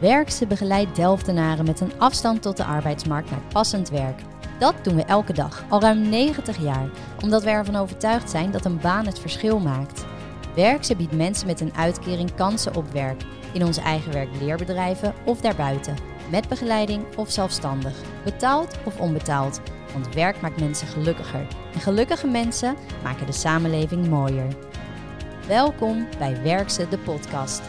Werkse begeleidt Delftenaren met een afstand tot de arbeidsmarkt naar passend werk. Dat doen we elke dag, al ruim 90 jaar, omdat we ervan overtuigd zijn dat een baan het verschil maakt. Werkse biedt mensen met een uitkering kansen op werk, in onze eigen werkleerbedrijven of daarbuiten, met begeleiding of zelfstandig, betaald of onbetaald. Want werk maakt mensen gelukkiger en gelukkige mensen maken de samenleving mooier. Welkom bij Werkse de podcast.